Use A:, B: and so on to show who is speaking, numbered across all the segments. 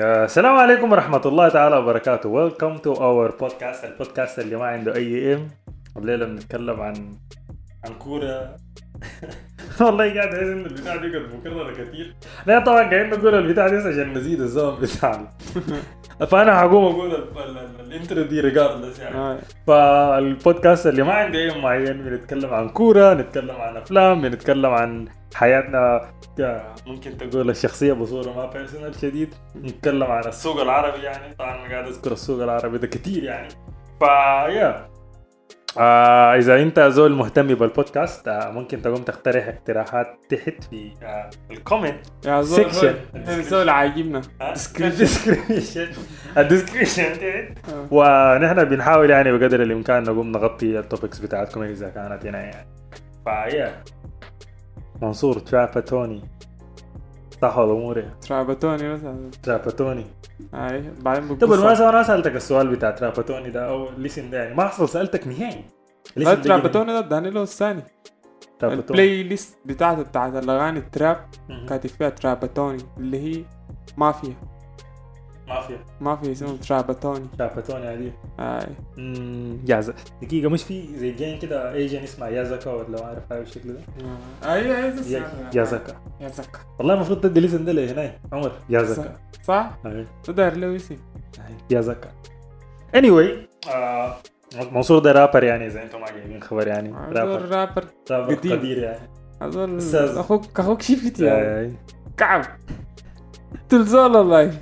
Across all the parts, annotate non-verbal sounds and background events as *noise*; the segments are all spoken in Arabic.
A: السلام عليكم ورحمة الله تعالى وبركاته. Welcome to our podcast البودكاست اللي ما عنده aim الليلة بنتكلم عن عن كورة. *laughs* والله قاعد احس إن البتاع دي كانت مكررة كثير لا طبعا قاعدين نقول البتاع دي عشان نزيد الزمن بتاعنا. *laughs* فأنا حقوم أقول ال- ال- ال intro دي regardless يعني.
B: آه.
A: فالبودكاست اللي ما عنده aim معين بنتكلم عن كورة نتكلم عن أفلام بنتكلم عن حياتنا ممكن تقول الشخصيه بصورة ما personal شديد. نتكلم عن السوق العربي يعني. طبعا أنا قاعد أذكر السوق العربي ده كتير يعني. فيا آه إذا أنت زول مهتم بالبودكاست آه ممكن تقوم تقترح اقتراحات تحت في آه ال comment
B: يا زول انت زول عاجبنا.
A: ال description ال description *laughs* تحت.
B: آه.
A: ونحن بنحاول يعني بقدر الإمكان نقوم نغطي ال topics بتاعتكم إذا كانت هنا يعني. فيا منصور تراباتوني صح ولا اموري
B: ترابتوني مثلا
A: تراباتوني
B: اي بعدين
A: طب
B: بتبص
A: بالمناسبه أنا سالتك السؤال بتاع تراباتوني ده أو الاسم ده يعني ما حصل سالتك نهائي
B: لا
A: الاسم ده
B: دانيلو الثاني
A: تراباتوني
B: البلاي ليست بتاعته بتاعت الاغاني التراب. كاتب فيها ترابتوني اللي هي مافيا
A: مافيا.
B: مافيا اسمه ترابتوني
A: تراباتوني هذه
B: اي
A: امم يازا دقيقة مش في زي جين كده ايجن اسمها يازاكا ولا ما أعرف هاي الشكل ده؟
B: آه. اي اي
A: يا- يازاكا.
B: يازاكا.
A: والله المفروض تدي الاسم ده لهنا. عمر يازاكا.
B: صح؟
A: أي.
B: ده داير له اسم
A: يا زكا anyway آه منصور ده رابر يعني إذا أنتم ما جايبين خبر يعني رابر
B: رابر
A: رابر. قدير يعني. أستاذ.
B: أخوك أخوك شفت
A: آه،
B: كعب. تلزول والله.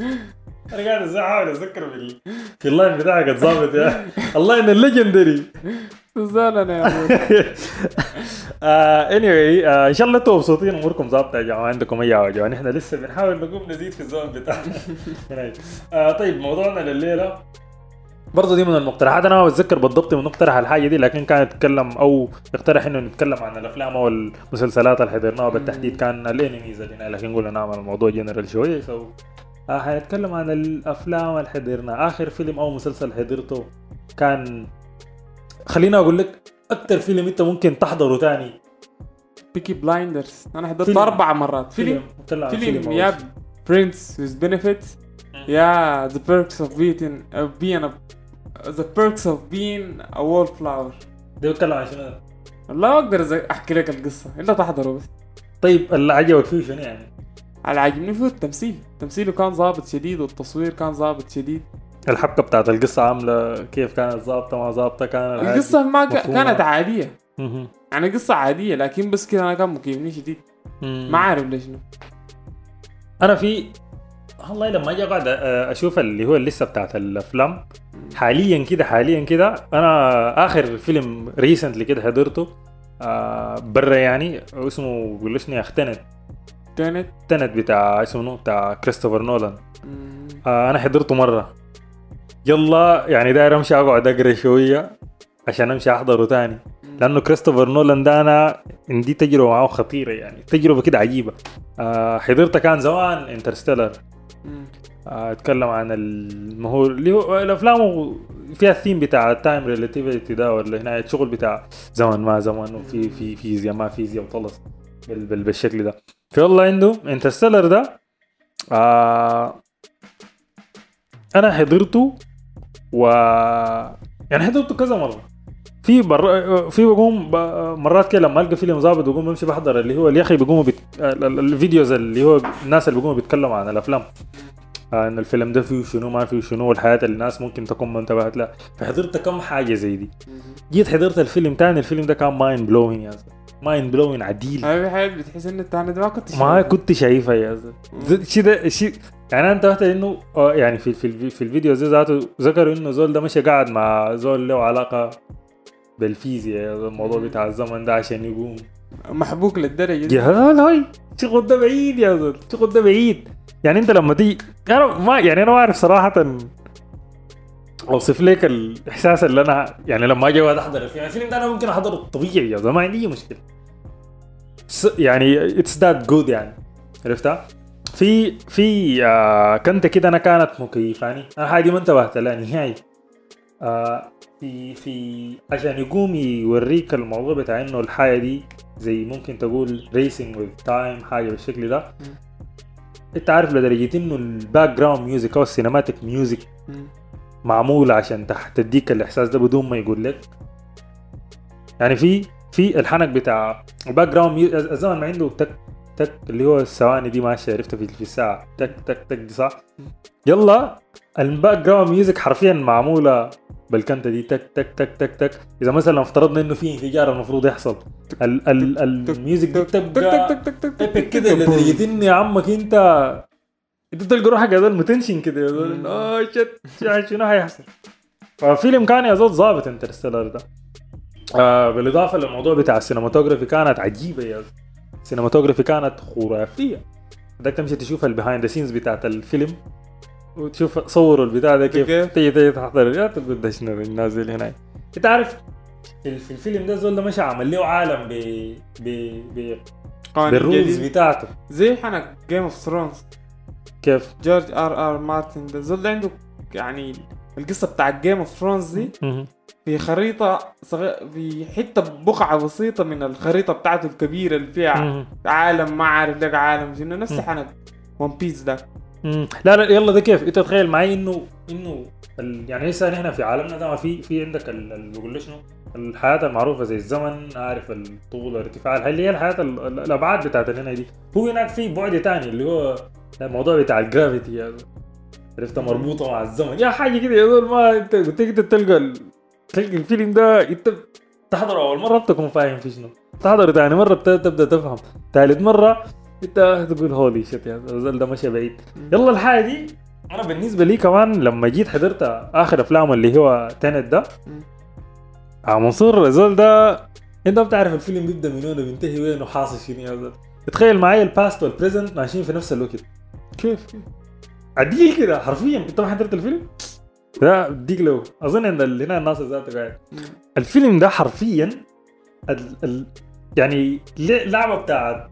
A: أنا قاعد أحاول اتذكر بال... في اللاين بتاعك الظابط يا. الله ان الليجندري
B: تلزول أنا يا أبوي. *laughs*
A: آه anyway آه إن شاء الله أنتم مبسوطين أموركم ظابطة يا جماعة عندكم أي حاجة. يعني إحنا لسه بنحاول نقوم نزيد في الزمن بتاعنا. *laughs* آه طيب موضوعنا لليلة. برضه دي من المقترحات. أنا ما بتذكر بالضبط من مقترح الحاجة دي لكن كان يتكلم أو اقترح إنه نتكلم عن الأفلام أو المسلسلات اللي حضرناها بالتحديد. كان ال animes اللي لكن قلنا نعمل الموضوع جنرال شوية so حنتكلم عن الأفلام اللي حضرناها آخر فيلم أو مسلسل حضرته كان خليني أقول لك أكثر فيلم أنت ممكن تحضره تاني.
B: Peaky Blinders أنا حضرته
A: فيلم.
B: أربع مرات. فيلم.
A: عن
B: فيلم
A: أول
B: يا. Friends with benefits يا the of being of being a the perks of being a wallflower.
A: ده بيتكلم عن شنو؟
B: لا أقدر أحكي لك القصة. إلا تحضره بس.
A: طيب اللي عجبك فيه شنو يعني؟
B: اللي عاجبني فيه التمثيل تمثيله كان ظابط شديد والتصوير كان ظابط شديد
A: الحبكة بتاعت القصة عاملة كيف كانت ظابطة ما ظابطة كان.
B: القصة ما. كانت
A: عادية.
B: يعني قصة عادية لكن بس كده أنا كان مكيفني شديد. ما عارف ليش شنو
A: أنا في والله لما أجي أقعد أشوف اللي هو اللسة بتاعت الأفلام حاليا كده حاليا كده أنا آخر فيلم ريسنتلي كده حضرته آه برا يعني اسمه بيقولوا شنو اختنت
B: كانت
A: تنت بتاع اسمه؟ بتاع كريستوفر نولان. آه أنا حضرته مرة. يلا يعني داير أمشي أقعد اقرا شوية عشان أمشي أحضره تاني. لأنه كريستوفر نولان ده أنا عندي تجربة معاه خطيرة يعني تجربة كده عجيبة. آه حضرتها كان زمان
B: Interstellar.
A: آه أتكلم عن المحور اللي هو الأفلام فيها الثيم بتاع ال time relativity ده ولا هنا الشغل بتاع زمن ما زمن وفي في فيزياء ما فيزياء بال بالشكل ده. في والله عنده Interstellar ده. آه أنا حضرته و يعني حضرته كذا مرة. في بر... في بقوم ب... مرات كده لما ألقى فيلم ظابط بقوم بمشي بحضر اللي هو يا أخي بيقوموا بت... ال- ال- videos اللي هو الناس اللي بيقوموا بيتكلموا عن الأفلام. آه إن الفيلم ده فيه شنو ما فيه شنو والحاجات اللي الناس ممكن تكون ما انتبهت لها. فحضرت كم حاجة زي دي. جيت حضرت الفيلم تاني الفيلم ده كان mind blowing يا زول mind blowing عديل.
B: هاي حاجة بتحس إن ده ما كنت
A: ما. كنت شايفها يا زول شيء ده شيء يعني أنا انتبهت إنه آه، يعني في في في الفيديو زي ذاته ذكروا إنه زول ده مشى قاعد مع زول له علاقة بالفيزياء الموضوع بتاع الزمن ده عشان يقوم.
B: محبوك للدرجة دي.
A: يا هاي شغل ده بعيد يا زول شغل ده بعيد. يعني أنت لما تيجي أنا ما يعني أنا ما أعرف صراحة أوصف لك الإحساس اللي أنا يعني لما أجي أحضر الفيلم. الفيلم ده أنا ممكن أحضره طبيعي يا زول ما عندي مشكلة. يعني it's that good يعني. عرفتها؟ في في آه كنت كده أنا كانت مكيفاني أنا حاجة ما انتبهت لها نهائي. آه في في عشان يقوم يوريك الموضوع بتاع إنه الحاجة دي زي ممكن تقول racing with time حاجة بالشكل ده. أنت عارف لدرجة إنه ال background music أو ال cinematic music
B: مم.
A: معموله عشان تديك الإحساس ده بدون ما يقول لك يعني في في الحنك بتاع ال background. الزمن ما عنده تك تك اللي هو الثواني دي ماشيه عرفتها في في الساعة. تك تك تك دي صح؟ يلا ال background music حرفيا معمولة بالكنتة دي. تك تك تك تك تك. إذا مثلا افترضنا إنه في انفجار المفروض يحصل. ال ال ال music دي
B: تك تك
A: بتبقى
B: تك تك تك
A: epic كده يا عمك أنت. انت تلقى روحك يا زول متنشن كده يا زول. آه shit شنو هيحصل؟ ففيلم كان يا زول ظابط Interstellar ده. آه بالإضافة للموضوع بتاع ال cinematography كانت عجيبة يا زول. ال cinematography كانت خرافية. بدك تمشي تشوف ال behind the scenes بتاعت الفيلم وتشوف صوروا البتاع ده كيف؟ تيجي تيجي تحضر. يا تقول ده شنو نازل هنا. انت عارف في في الفيلم ده زول ده مشى عمل له عالم ب ب ب بال
B: rules.
A: بتاعته.
B: زي حنك Game of Thrones
A: كيف
B: جورج آر آر مارتن ده عنده يعني القصة بتاع Game of Thrones دي في خريطة صغير في حتة بقعة بسيطة من الخريطة بتاعته الكبيرة اللي فيها. عالم ما عارف لك عالم شنو نفس. حنك One Piece ده.
A: لا لا يلا ده كيف انت تخيل معي إنه إنه ال... يعني هسه نحن في عالمنا ده ما في في عندك ال... ال... بقول شنو الحاجات المعروفة زي الزمن عارف الطول الارتفاع اللي هي الحاجات ال... ال- الأبعاد بتاعت هنا دي هو هناك في بعد تاني اللي هو الموضوع بتاع ال gravity يا زول. عرفت؟ مربوطة مع الزمن. يا حاجة كده يا زول ما أنت انت تلقى. تلقى الفيلم ده انت تحضره أول مرة. بتكون فاهم في شنو. تحضره ثاني مرة تبدأ تفهم. ثالث مرة أنت تقول holy shit يا زول ده مشى بعيد. يلا الحاجة دي أنا بالنسبة لي كمان لما جيت حضرت آخر أفلامه اللي هو Tenet ده. آه منصور الزول ده أنت بتعرف الفيلم بيبدأ من وين وبينتهي وين وحاصل شنو يا زول تخيل معايا ال past وال present ماشيين في نفس الوقت.
B: كيف؟
A: عديل كده حرفيا. أنت ما حضرت الفيلم؟ لا بديك له أظن ال- هنا الناس ذاته قاعد. الفيلم ده حرفيا ال ال يعني لعبة بتاعت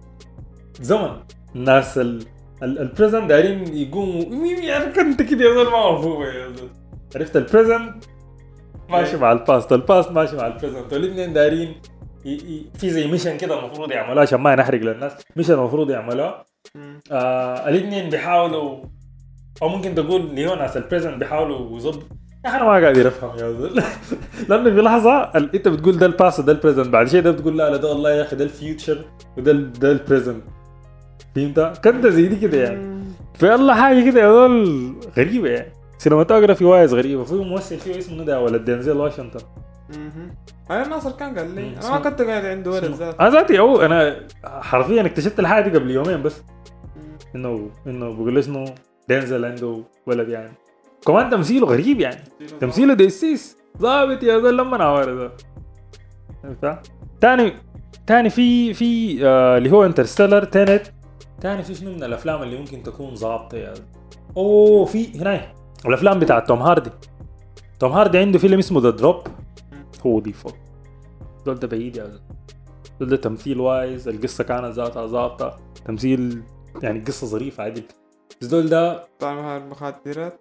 A: زمن. الناس ال ال- ال present دايرين يقوموا. يعني أنت كده يا زول؟ ما يا زول. عرفت البريزنت ماشي مع الباست الباست ماشي مع البريزنت والاثنين دايرين في زي mission كده المفروض يعملوها عشان ما نحرق للناس. mission المفروض يعملوها. آه الاثنين بيحاولوا أو ممكن تقول اللي هو ناس ال present بيحاولوا يظبط يا أخي أنا ما قادر افهم يا زول *laughs* لأنه في لحظة ال- أنت بتقول ده ال past ده ال present بعد شيء ده بتقول لا لا ده والله يا أخي ده ال future وده ده ال present فهمت؟ كنت زي دي كده يعني
B: مم.
A: فيلا حاجة كده يا زول غريبة يعني cinematography wise غريبة في ممثل فيه اسمه ده ولد دينزيل واشنطن.
B: هاي ناصر كان قال لي.
A: أنا
B: ما كنت قاعد عنده ولد ذات
A: أنا ذاتي أو أنا حرفيا اكتشفت الحاجة دي قبل يومين بس. انه إنه انه دينزل عنده ولد يعني. كمان تمثيله غريب يعني. تمثيله decent. ظابط يا زول لما ناور ده؟ تاني تاني في في آه اللي هو Interstellar Tenet تاني في شنو من الأفلام اللي ممكن تكون ظابطة يا زول أوه في هنا الأفلام بتاعت توم هاردي. توم هاردي عنده فيلم اسمه The Drop هو دي فوق. دول ده بعيد يا زول ده تمثيل wise. القصة كانت ذاتها ظابطة. تمثيل يعني قصة ظريفة عادي. بس زول ده
B: طعم هاي المخدرات؟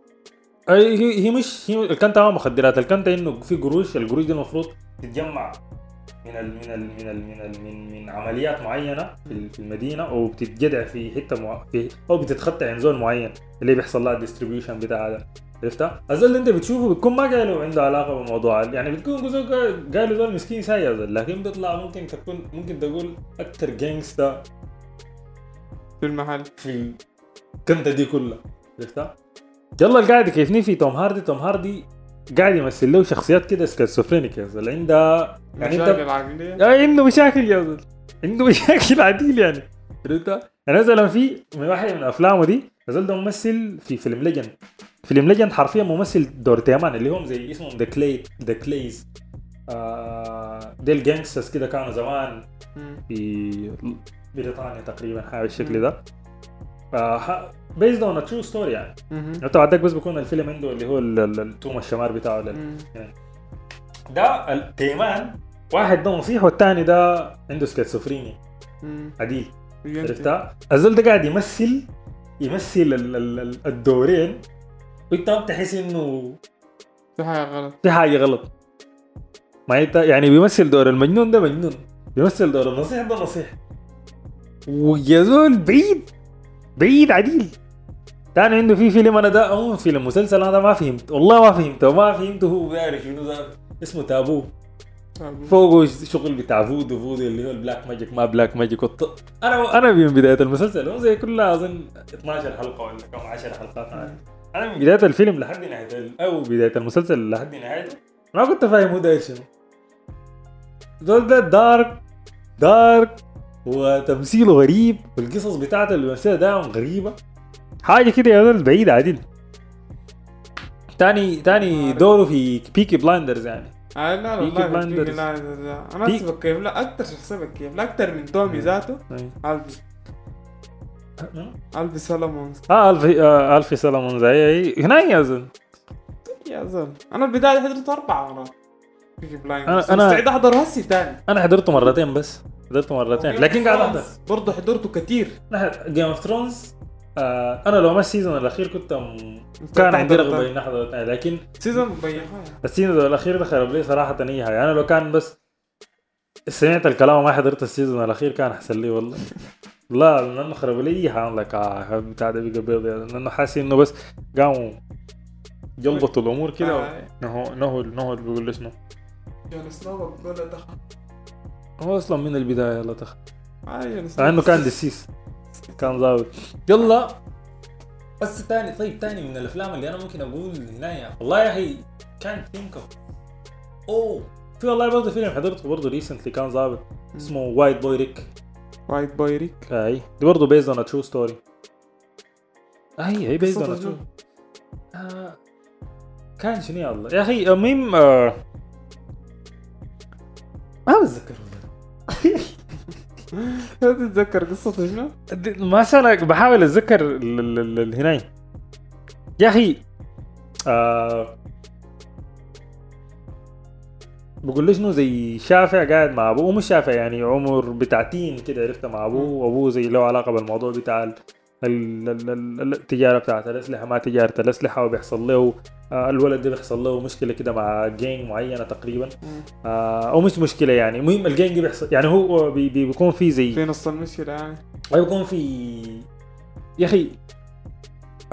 A: أي هي هي مش هي الكنتة ما مخدرات الكنتة إنه في قروش القروش دي المفروض تتجمع من ال من ال من ال من ال من, من عمليات معينة في ال- في المدينة وبتتجدع في حتة مع في أو بتتخطى عند زول معين اللي بيحصل لها ال distribution بتاع هذا. عرفتها؟ الزول اللي أنت بتشوفه بتكون ما قايله عنده علاقة بالموضوع. يعني بتكون زول قا- قايله زول مسكين ساي يا زول لكن بيطلع ممكن تكون ممكن تقول أكثر gangsta
B: في المحل.
A: في الكنتة دي كلها. عرفتها؟ يلا القاعد كيفني في توم هاردي. توم هاردي قاعد يمثل له شخصيات كده schizophrenic يا زول عندها يعني انت
B: مشاكل عقلية
A: آه، عنده مشاكل يا زول عنده *laughs* مشاكل عديل يعني. عرفت؟ يعني مثلا في من واحد من أفلامه دي الزول ده ممثل في فيلم Legend فيلم Legend حرفيا ممثل دور تيمان اللي هم زي اسمهم the Kray the Krays آه ديل gangsters كده كانوا زمان. في بريطانيا تقريبا حاجة بالشكل ده based on true story يعني. انت بعدك بس بيكون الفيلم عنده اللي هو ال- ال- التوم الشمار بتاعه ده
B: مم.
A: ده التيمان واحد ده نصيح والثاني ده عنده سكيزوفرينيا. عديل. عرفتها؟ الزول ده قاعد يمثل يمثل ال- ال- ال- الدورين وانت ما بتحس انه
B: في حاجة غلط
A: في حاجة غلط ما انت يعني بيمثل دور المجنون ده مجنون بيمثل دور النصيح ده نصيح ويا زول بعيد بعيد عديل. تاني عنده في فيلم أنا ده مو فيلم مسلسل أنا ده ما فهمت. والله ما فهمته ما فهمته هو بيعرف شنو ده. اسمه تابو. فوقه شغل بتاع voodoo voodoo اللي هو ال black magic ما black magic. والط... أنا أنا من بداية المسلسل هو زي كلها أظن 12 حلقة ولا كم 10 حلقات. أنا أنا من بداية الفيلم لحد نهاية أو بداية المسلسل لحد نهايته. ما كنت فاهم هو داير شنو. زول ده dark dark وتمثيله غريب والقصص بتاعته اللي بيمثلها دائما غريبة. حاجة كده يا ولد بعيد عديل تاني تاني دوره في Peaky Blinders يعني.
B: آه لا والله
A: Blinders.
B: Peaky Blinders لا. أنا
A: بيك-
B: بكيف لا أكثر شخصية بكيف لا أكثر من تومي ذاته ألفي. ألفي سولومونز
A: آه ألفي آه ألفي سولومون زي هنا يا زلمة.
B: يا زلمة. أنا البداية حضرته أربع مرات Peaky Blinders
A: أنا- أنا-
B: أنا مستعد أحضر هسي تاني.
A: أنا حضرته مرتين بس. حضرته مرتين. لكن قاعد أحضر.
B: برضه حضرته كتير.
A: Game of Thrones آه أنا لو ما ال season الأخير كنت م... كان عندي رغبة. إني أحضر لكن
B: season ال
A: season الأخير ده خرب لي صراحة أي حاجة. أنا لو كان بس سمعت الكلام وما حضرت ال season الأخير كان أحسن لي والله. لا لأنه خرب لي أي حاجة. لك آه بتاع ده بقى بيض. لأنه حاسس إنه بس قاموا جلبطوا الأمور كده.
B: آه.
A: نهو نهو نهو بيقول شنو.
B: جون سنو له دخل.
A: هو أصلا من البداية لا تخ.
B: آه سنو
A: مع إنه كان دسيس. كان ظابط يلا. بس تاني طيب تاني من الأفلام اللي أنا ممكن أقول هنا يا والله يا أخي كان ثينك أوه. في والله برضه فيلم حضرته برضه ريسنتلي كان ظابط اسمه White Boy Rick
B: White Boy Rick
A: أي. دي برضه based on true story أي based
B: قصته
A: on
B: true؟
A: كان شنو يا الله؟ يا أخي المهم آه، ما بتذكر
B: تتذكر قصته شنو؟
A: أنا بحاول أتذكر هناي. يا أخي آه بقول له شنو زي شافع قاعد مع أبوه مش شافع يعني عمر بتاع teen كده عرفت مع أبوه. وابوه زي له علاقة بالموضوع بتاع التجارة بتاعت الاسلحه ما تجاره الاسلحه وبيحصل له آه الولد ده بيحصل له مشكلة كده مع جينج معينة تقريبا. آه أو مش مشكلة يعني. المهم الجينج بيحصل يعني هو بي بي- بيكون في زي
B: في نص المشكلة يعني.
A: ويكون في يا أخي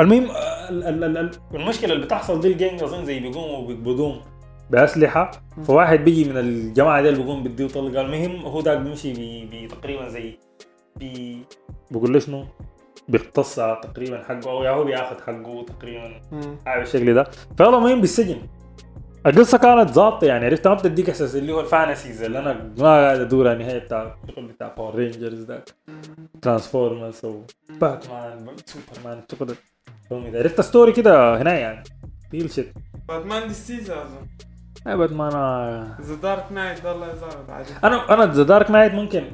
A: المهم ال- ال- ال- ال- المشكلة اللي بتحصل دي الجينج اظن زي بيقوموا بيقبضوهم بأسلحة. فواحد بيجي من الجماعة دي اللي بيقوم بيديه طلقة. المهم هو ده بيمشي بي بي تقريبا زي بي بقول له شنو؟ بيقتص على تقريبا حقه أو يا هو بياخذ حقه تقريبا. حاجة بالشكل ده. فيلا المهم بالسجن. القصة كانت ظابطة يعني عرفت؟ ما بتديك إحساس اللي هو ال fantasies اللي أنا ما قاعد أدور على النهايه بتاع الشغل بتاع Power Rangers ده. Transformers أو باتمان سوبرمان الشغل ده. عرفت story كده هنا يعني. Real shit
B: باتمان دي season اظن
A: يا باتمان.
B: The Dark Knight ده الله يزعل. عادي
A: أنا أنا The Dark Knight ممكن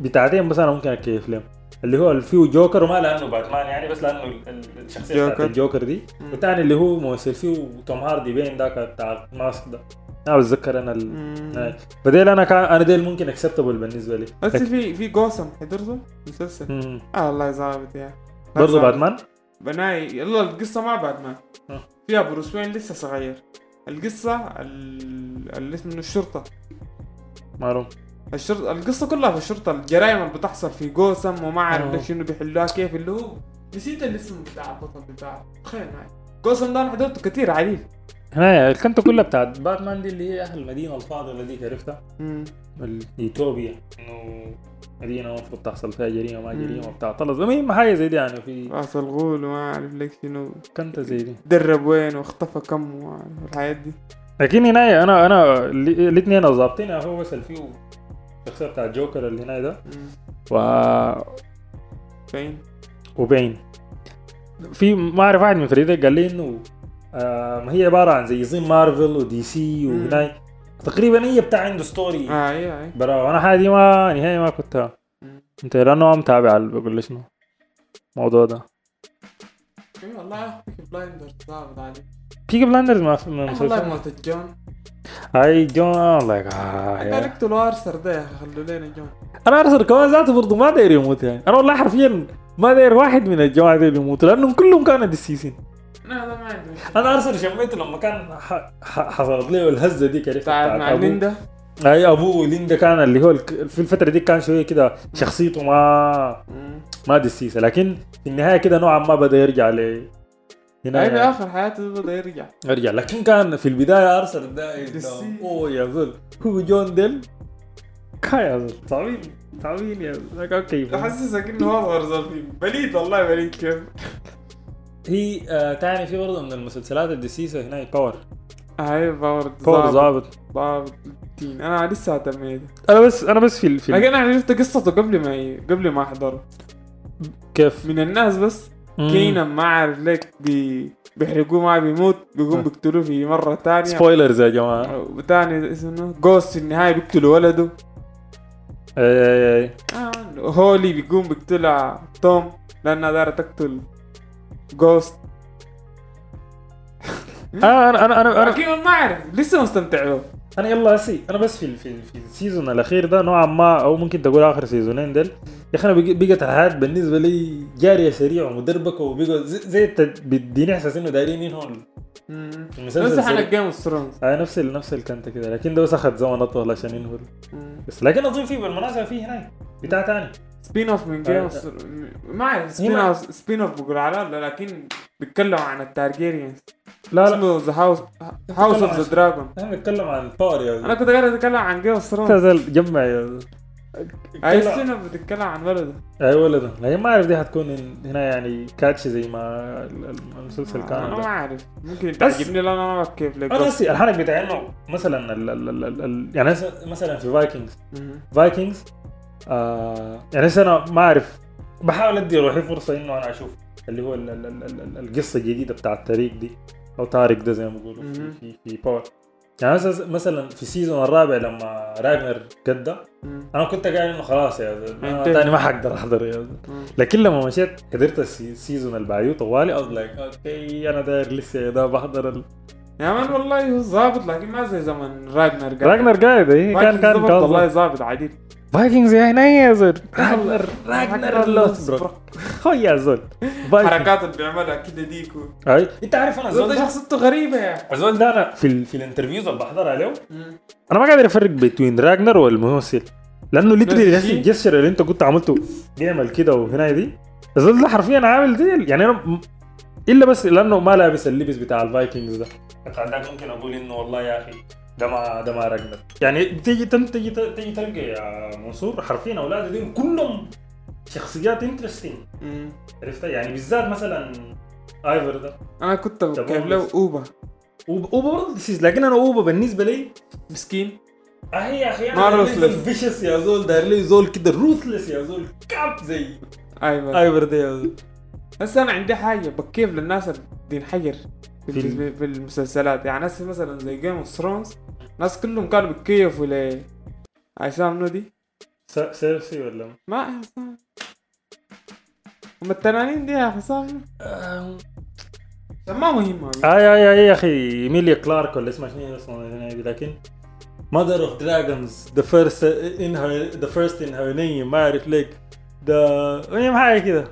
A: بتاعتين بس أنا ممكن أكيف لهم. اللي هو فيه جوكر وما لأنه باتمان يعني بس لأنه ال- ال- الشخصية
B: جوكر.
A: الجوكر دي. والثاني اللي هو ممثل فيه توم هاردي Bane ذاك بتاع الماسك ده. أنا بتذكر أنا ال... فديل أنا كان أنا ديل ممكن acceptable بالنسبة لي.
B: بس في في جوسم حضرته؟ مسلسل. آه الله يزعل يا.
A: برضه باتمان؟
B: بناي يلا القصة ما باتمان.
A: آه.
B: فيها بروس وين لسه صغير. القصة ال- اللي اسمه الشرطة.
A: معلوم
B: الشرطة القصة كلها في الشرطة الجرائم اللي بتحصل في جوسم وما
A: آه.
B: عارف شنو بيحلوها كيف اللي هو نسيت الاسم بتاع البطل بتاعه تخيل معي. جوسم ده أنا حضرته كتير عديل
A: هنا الكنتة كلها بتاعت باتمان دي اللي هي أهل المدينة الفاضله ديك عرفتها. اليوتوبيا إنه مدينة المفروض تحصل فيها جريمة ما جريمة بتاع طلز. المهم حاجة زي دي يعني في
B: راس الغول وما عارف لك شنو.
A: كنتة زي دي.
B: درب وين واختفى كم وما عارف الحاجات دي.
A: لكن هنا أنا أنا الاثنين ظابطين هو بس اللي فيه الشخصيه بتاع جوكر اللي هنا ده. و
B: فين
A: وبين. في ما اعرف واحد من فريدك قال لي إنه آه ما هي عبارة عن زي زي مارفل ودي سي. وهناي تقريبا هي بتاع عنده story
B: آه اي اي
A: برا وأنا حاجة ما نهائي ما كنت. أنت لأنه ما متابع بقول لي شنو؟ الموضوع ده.
B: إي والله Blinders ظابط عادي
A: Peaky Blinders ما
B: والله موت جون
A: هاي جون الله
B: كان
A: يا.
B: يقتلوا آرثر ده خلوا لنا جون
A: أنا آرثر كمان ذاته برضه ما داير يموت يعني. أنا والله حرفيا ما داير واحد من الجماعة دي يموت لأنهم كلهم كانوا دسيسين
B: أنا هذا ما عندي.
A: أنا آرثر شميته لما كان حصلت له الهزة دي كده.
B: بتاع مع ليندا.
A: أي أبوه ليندا كان اللي هو في الفترة دي كان شوية كده شخصيته ما. ما دسيسه لكن في النهاية كده نوعا ما بدأ يرجع ل هنا
B: في
A: يعني.
B: آخر حياته بدأ يرجع.
A: يرجع لكن كان في البداية آرثر ده
B: دسي.
A: أوه يا زول. هو جون ديل. كا يا زول؟ صعبين صعبين يا زول. okay
B: أحسسك إنه هو اصغر زول فيه بليد والله بليد كيف.
A: هي آه تاني في برضه من المسلسلات الدسيسه هنا باور
B: هاي باور
A: باور
B: ظابط
A: ظابط
B: ظابط الدين. أنا لسه اهتميت
A: أنا بس أنا بس في ال- في ال-
B: لكن أنا عرفت قصته قبل ما. قبل ما أحضره.
A: كيف؟
B: من الناس بس. كينا ما عارف ليك بي... بيحرقوه ما بيموت بيقوم. بيقتلوه في مرة تانية
A: سبويلرز يا جماعة.
B: وتاني اسمه جوست في النهاية بيقتلوا ولده.
A: اي اي اي
B: آه. هولي بيقوم بيقتلها توم لانها دايرة تقتل جوست
A: آه أنا أنا أنا
B: أنا أنا ما أعرف لسه مستمتع له
A: أنا يلا هسي أنا بس في في في ال season الأخير ده نوعا ما أو ممكن تقول آخر سيزونين دل يا أخي أنا بقت الحياة بالنسبة لي جارية سريع ومدربكة وبقوا زي, بيديني إحساس إنه دايرين
B: بس إحنا
A: سريع.
B: Game of Thrones
A: آه نفس ال- نفس الكنت كده لكن ده بس أخذ زمن أطول عشان ينهوا بس لكن أظن في بالمناسبة في هناك بتاع تاني.
B: سبين اوف من جيم
A: آه.
B: اوف ما أعرف سبين اوف سبين اوف بقول على لا لكن بيتكلم عن التارجيريانز.
A: لا لا.
B: اسمه ذا هاوس هاوس اوف ذا دراجون
A: إحنا بنتكلم عن الباور يا
B: أنا كنت قاعد أتكلم عن جيم اوف ثرونز
A: جمع يا.
B: أي اوف بتتكلم عن ولده؟
A: أي ولد لكن ما أعرف دي حتكون هنا يعني كاتش زي ما ال- المسلسل كان. أنا.
B: ما أعرف. ممكن
A: بس-
B: تعجبني لأن أنا ما كيف لك
A: أنا الحرق بتاع انه مثلا ال ال ال ال ال يعني مثلا في
B: Vikings.
A: Vikings آه يعني أنا ما أعرف بحاول أدي روحي فرصة إنه أنا أشوف اللي هو ال ال ال ال ال القصة الجديدة بتاع التاريخ دي أو تاريخ ده زي ما بيقولوا في. في, في Power يعني مثلا في ال season الرابع لما راجنر قدى. أنا كنت قايل إنه خلاص يا. تاني ما حقدر أحضر يا. لكن لما مشيت حضرت السي- ال season اللي بعديه طوالي was like okay أنا داير لسه يا ده بحضر ال...
B: يا man والله ظابط لكن ما زي زمن راجنر قال
A: راجنر قاعد إيه كان كان كان
B: والله ظابط عديل
A: Vikings يا هنا يا زول راجنر
B: راجنر
A: راجنر لوثبروك هو يا زول
B: حركات اللي بيعملها كده ديكو.
A: أي. أنت عارف أنا
B: زول
A: زول
B: ده شخصيته غريبة يا.
A: الزول ده أنا في ال... في ال interviews اللي بحضرها له
B: مم.
A: أنا ما قادر أفرق بين راجنر والممثل. لأنه literally
B: نفس؟ ال
A: gesture اللي أنت كنت عملته بيعمل كده وهنا دي. الزول ده حرفيا عامل زي ال- يعني أنا إلا بس لأنه ما لابس اللبس بتاع ال Vikings ده. بعدك ممكن أقول إنه والله يا أخي ده ما ده ما راجنر يعني تيجي تيجي تيجي تلقى يا منصور حرفيا اولاده دي كلهم شخصيات
B: interesting.
A: عرفت؟ يعني بالذات مثلا ايفر ده.
B: أنا كنت كيف له.
A: أوبا.
B: اوبا
A: أوبا برضه لكن أنا أوبا بالنسبة لي
B: مسكين.
A: أه يا أخي
B: ما
A: أنا
B: ruthless.
A: vicious يا زول داير لي زول كده ruthless يا زول كاب زي
B: أيوه
A: ايفر ده يا زول.
B: بس أنا عندي حاجة بكيف للناس اللي بينحجر في,
A: في
B: في, في المسلسلات. يعني ناس مثلا زي Game of Thrones ناس كلهم كانوا بيتكيفوا ل عصام نودي
A: س- سيرسي ولا
B: ما؟ حسام هم التنانين دي يا حسام
A: آه
B: ما مهمة.
A: اي اي اي يا أخي إيميليا كلارك ولا اسمها شنو؟ اسمها دي لكن Mother of Dragons the first in her the first in her name ما أعرف ليك. ده هي حاجة كده.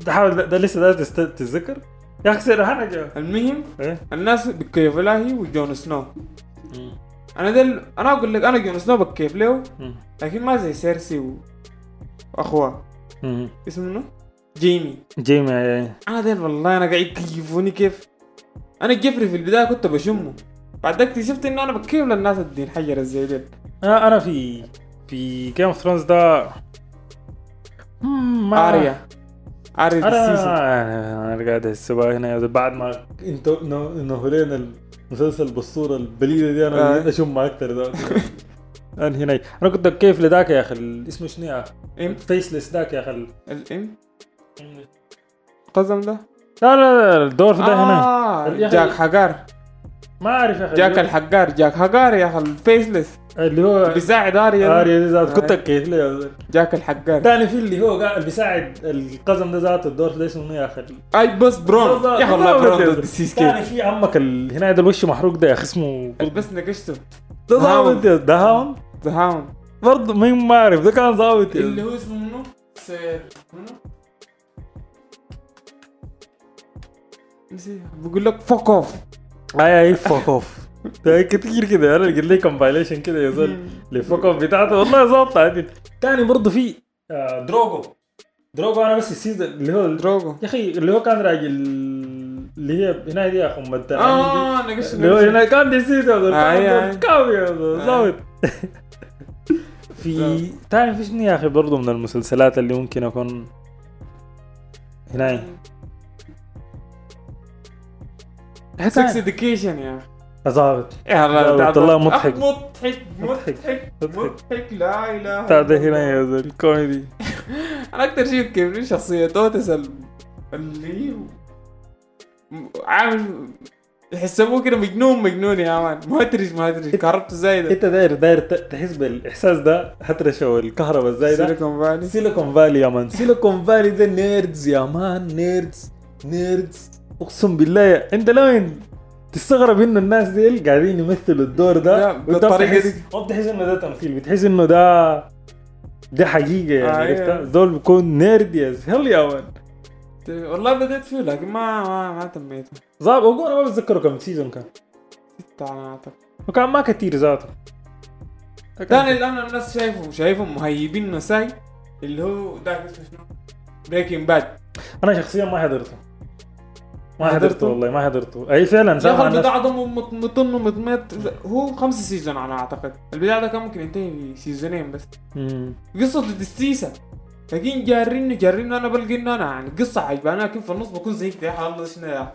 A: ده حاول ده, لسه ده تتذكر؟ يا أخي سير
B: المهم
A: إيه.
B: الناس بتكيفوا لها هي وجون سنو. أنا دل أنا أقول لك أنا جون سنو بكيف له
A: مم.
B: لكن ما زي سيرسي و... واخوها
A: مم.
B: اسمه منو؟ جيمي.
A: جيمي اي
B: أنا ديل والله أنا قاعد يكيفوني كيف. أنا جيفري في البداية كنت بشمه. بعد اكتشفت إنه أنا بكيف للناس الدين حجر زي ديل
A: أنا أنا في في Game of Thrones ده. مم، ما-
B: آريا. ال season.
A: أنا أنا قاعد أحس بقى هنا بعد ما انه لنا المسلسل بالصورة البليدة دي أنا
B: آه.
A: أشم أكثر أنا هنا أنا كنت كيف لذاك يا أخي اسمه شنو يا؟
B: إم؟
A: فيسلس ذاك يا أخي. ال-
B: الام قزم ده؟
A: لا لا لا الدور ده هنا.
B: آه
A: أخي-
B: جاك حجار.
A: ما أعرف يا أخي.
B: جاك الحجار جاك حجار يا أخي الفيسلس
A: اللي هو
B: بيساعد اريا
A: اريا دي ذات كنت
B: آه.
A: كيف له يا زلمة.
B: جاك الحجار
A: تاني في اللي هو قاعد بيساعد القزم ده ذاته الدور ده اسمه يا أخي؟
B: أي بس برون. يا أخي والله برون كيف
A: في عمك ال... هنا ده الوش محروق ده يا أخي اسمه
B: بس نقشته.
A: ده
B: هاون.
A: ظابط يا- ده هاون
B: ذا هاوند
A: برضه مين ما أعرف ده كان ظابط يا
B: اللي هو اسمه منو؟ سير. منو؟ نسي بقول لك فوك اوف
A: اي أي فوك اوف ده كتير كده أنا لقيت لي كومبايليشن كده يا زول. الفوك اوف بتاعته. والله ظابطة عدل تاني برضه في آه، دروجو. دروجو أنا بس السيزون اللي هو
B: دروجو.
A: يا أخي اللي هو كان راجل اللي هي هنا دي يا أخي ام الدلع
B: آه نقش
A: اللي هو هنا كان دي سيزون
B: آه،.
A: كافي ظابط
B: آه.
A: في تاني في شنو يا أخي برضه من المسلسلات اللي ممكن أكون هنا
B: سكس اديوكيشن يا
A: أخي.
B: الله بتاع
A: والله. مضحك.
B: مضحك
A: مضحك.
B: مضحك لا
A: إله ده
B: إلا
A: هنا
B: الله.
A: يا زول الكوميدي. *laughs*
B: أنا أكثر شيء يكبرني شخصية اوتس ال- اللي عامل يحسبوه كده مجنون مجنون يا man. مهترج مهترج كهربته زايدة
A: انت داير داير تحس بالإحساس ده. هترشة والكهرباء إزاي ده؟
B: Silicon Valley
A: Silicon Valley يا man. Silicon Valley ده nerds يا man. nerds nerds أقسم بالله يا- أنت لوين؟ تستغرب إنه الناس دي قاعدين يمثلوا الدور ده. بتحس
B: دي.
A: ما بتحس إنه ده تمثيل بتحس إنه ده ده حقيقة يعني
B: آه،
A: عرفتها. دول بيكون نيرد يز هل يا مان
B: والله بديت فيه لكن ما ما ما تميته
A: ظاب هو أنا ما بتذكره كم سيزون كان.
B: ستة أنا اعتقد
A: وكان ما كتير ذاته.
B: ثاني الان الناس شايفه شايفهم مهيبين مساي اللي هو ذاك اسمه شنو؟ بريكنج باد
A: أنا شخصيا ما حضرته. ما حضرته؟ والله ما حضرته. أي فعلا سامع
B: أخي
A: الناس.
B: البتاع ده مط- مطن ومطمط هو خمسة سيزون أنا أعتقد. البتاع ده كان ممكن ينتهي في سيزونين بس.
A: مم.
B: قصة الدسيسة. لكن جاريني جاريني أنا بلقى انه أنا. يعني قصة عجباني لكن في النص بكون زيك يا الله شنو يا.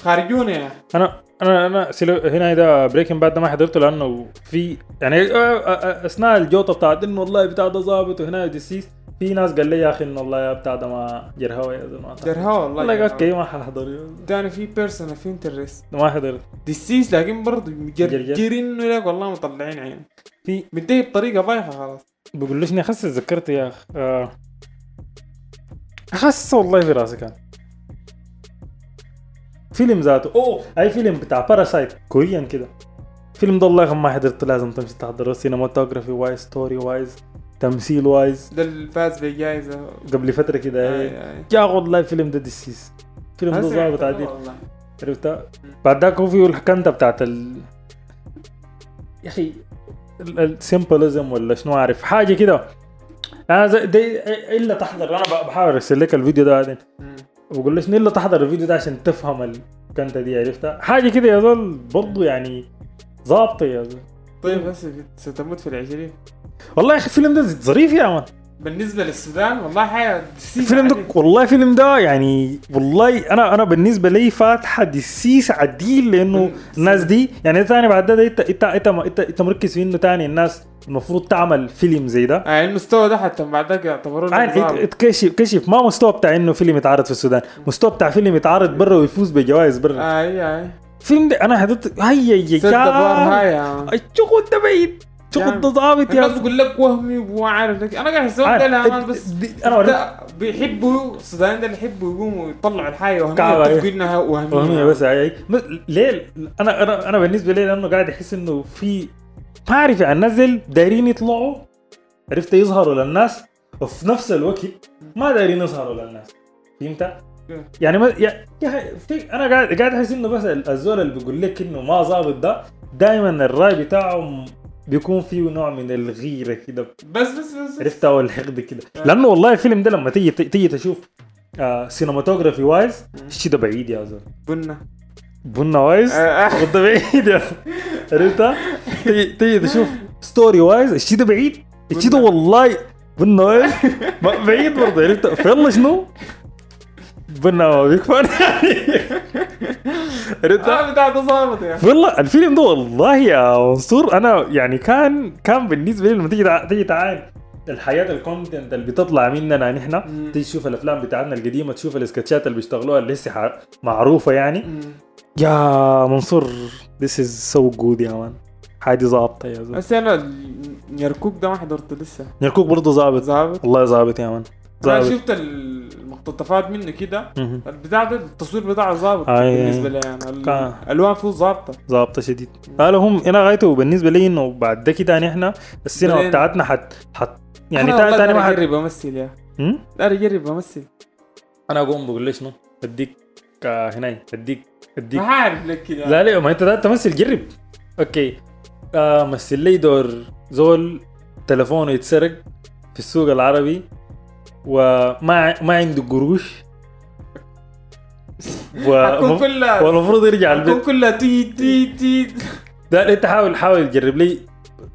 B: خارجوني يا.
A: أنا أنا أنا سيلو هنا ده بريكنج باد ده ما حضرته لأنه في يعني آه، آه، آه، أثناء الجوطة بتاعت إنه والله بتاع ده ظابط وهنا ديسيس في ناس قال لي يا أخي إنه والله يا بتاع ده ما جرهوى يا زلمة.
B: جرها والله.
A: والله. أوكي ما ححضر.
B: تاني في Person of Interest
A: ما حضرت
B: دسيس لكن برضه
A: جرجر.
B: لك والله مطلعين عين.
A: في
B: منتهي بطريقة بايخة خلاص.
A: بقول ليش أخس تذكرت يا أخ. آه. والله في راسي كان. فيلم ذاته. أوه أي فيلم بتاع Parasite Korean كده. فيلم ده والله ما حضرته لازم تمشي تحضره. cinematography wise story wise تمثيل wise
B: ده اللي فاز بجائزة
A: قبل فترة كده هي
B: آي.
A: يا والله الفيلم ده دسيس فيلم ده ظابط عديل. عرفتها بعد ذاك هو فيه الحكنته بتاعت ال يا أخي السيمبلزم ولا شنو عارف حاجة كده. أنا زي دي إلا تحضر. أنا بحاول ارسل لك الفيديو ده بعدين
B: مم.
A: وبقول لك إلا تحضر الفيديو ده عشان تفهم الكنتة دي عرفتها؟ حاجة كده يا زول برضه يعني ظابطة يا زول.
B: طيب بس ستموت في العشرين.
A: والله يا أخي الفيلم ده ظريف يا man.
B: بالنسبة للسودان والله دسيسة
A: الفيلم ده. والله الفيلم ده يعني والله أنا أنا بالنسبة لي فاتحة دسيس عديل
B: لأنه
A: الناس دي يعني ثاني بعد ده انت انت انت إنت, مركز في إنه ثاني الناس المفروض تعمل فيلم زي ده.
B: آه المستوى ده حتى بعد ذاك يعتبروه.
A: إت- اتكشف كشف ما مستوى بتاع إنه فيلم يتعرض في السودان. مستوى بتاع فيلم يتعرض برا ويفوز بجوائز برا.
B: اي اي
A: الفيلم ده أنا حضرت هيا يا الشغل ده بعيد. ده ظابط
B: الناس
A: يا
B: بقول لك وهمي وما عارف لك. أنا قاعد
A: عارف.
B: ده
A: ات-
B: بس أنا بيحبوا السودان ده اللي يحبوا يقوموا يطلعوا الحاجة وهميه
A: كعبة،
B: يتفقوا
A: إيه.
B: انها وهميه
A: وهمية بس هي ليه؟ أنا أنا أنا بالنسبة لي لأنه قاعد أحس إنه في ما أعرف يعني الناس ديل دايرين يطلعوا عرفت يظهروا للناس وفي نفس الوقت ما دايرين يظهروا للناس. فهمت؟ يعني ما يا في أنا قاعد قاعد أحس إنه بس الزول اللي بيقول لك إنه ما ظابط ده دائما الرأي بتاعه بيكون فيه نوع من الغيرة كده
B: بس بس بس, بس.
A: عرفتها والحقد كده لأنه والله الفيلم ده لما تيجي تيجي تشوف آه cinematography wise الشيء ده بعيد يا زول
B: بنا
A: بنا wise
B: آه، آه.
A: ده بعيد يا. عرفتها؟ تيجي تشوف story wise الشيء ده بعيد الشيء ده والله بنا وايز *laughs* بعيد برضه عرفت فيلا شنو؟ بنا ما بيكفى عرفتها؟
B: آه، بتاع ده ظابط يا
A: والله الفيلم ده والله يا منصور أنا يعني كان كان بالنسبة لي لما تيجي تيجي تعاين الحياة الكونتنت اللي بيطلع مننا نحن. تيجي تشوف الأفلام بتاعتنا القديمة تشوف السكتشات اللي بيشتغلوها اللي لسه معروفة يعني.
B: مم.
A: يا منصور this is so good يا مان. حاجة ظابطة يا زلمة.
B: بس أنا ال- يركوك ده ما حضرته لسه.
A: نركوك برضه ظابط.
B: ظابط؟
A: والله ظابط يا مان.
B: أنا
A: ظابط.
B: شفت المقتطفات منه كده. البتاع ده التصوير بتاعه ظابط
A: آي.
B: بالنسبة لي يعني. الألوان فيه ظابطة.
A: ظابطة شديد. قالوا هم أنا غايته بالنسبة لي إنه بعد ده كده نحن السينما
B: بعدين-
A: بتاعتنا حت حت يعني تاني تاني ما حت
B: اجرب أمثل يا
A: هم؟
B: داري اجرب أمثل.
A: أنا اقوم بقول لي شنو أديك آه، هنا اديك أديك.
B: ما عارف لك كده.
A: لا لا ما أنت ده تمثل جرب okay. آه مثل لي دور زول تلفونه يتسرق في السوق العربي. وما ما عنده قروش. و... *laughs* والمفروض يرجع البيت.
B: كلها تي تي تي
A: ده انت حاول حاول تجرب لي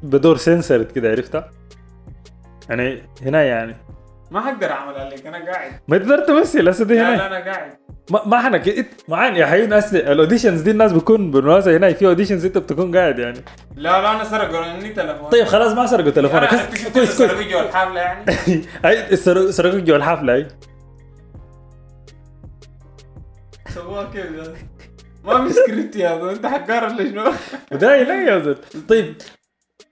A: بدور سنسرت كده عرفتها يعني هنا يعني.
B: ما حقدر أعمل عليك أنا قاعد.
A: ما تقدر تمثل هسه دي
B: لا
A: هنا.
B: لا أنا قاعد.
A: ما ما إحنا كده معان يا حيين اسلي الاوديشنز دي الناس بيكون بالمناسبة هنا في اوديشنز أنت بتكون قاعد يعني.
B: لا لا أنا سرقوا مني تلفون
A: طيب خلاص ما سرقوا تليفونك.
B: شفت
A: كويس كويس.
B: سرقوا جوا الحفلة يعني؟ *laughs*
A: هاي سرقوا سرقوا جوا الحفلة هاي
B: سووها كيف ده؟ ما في سكريبت يا زلمه أنت حقار ولا شنو؟
A: وده لا يا زلمه طيب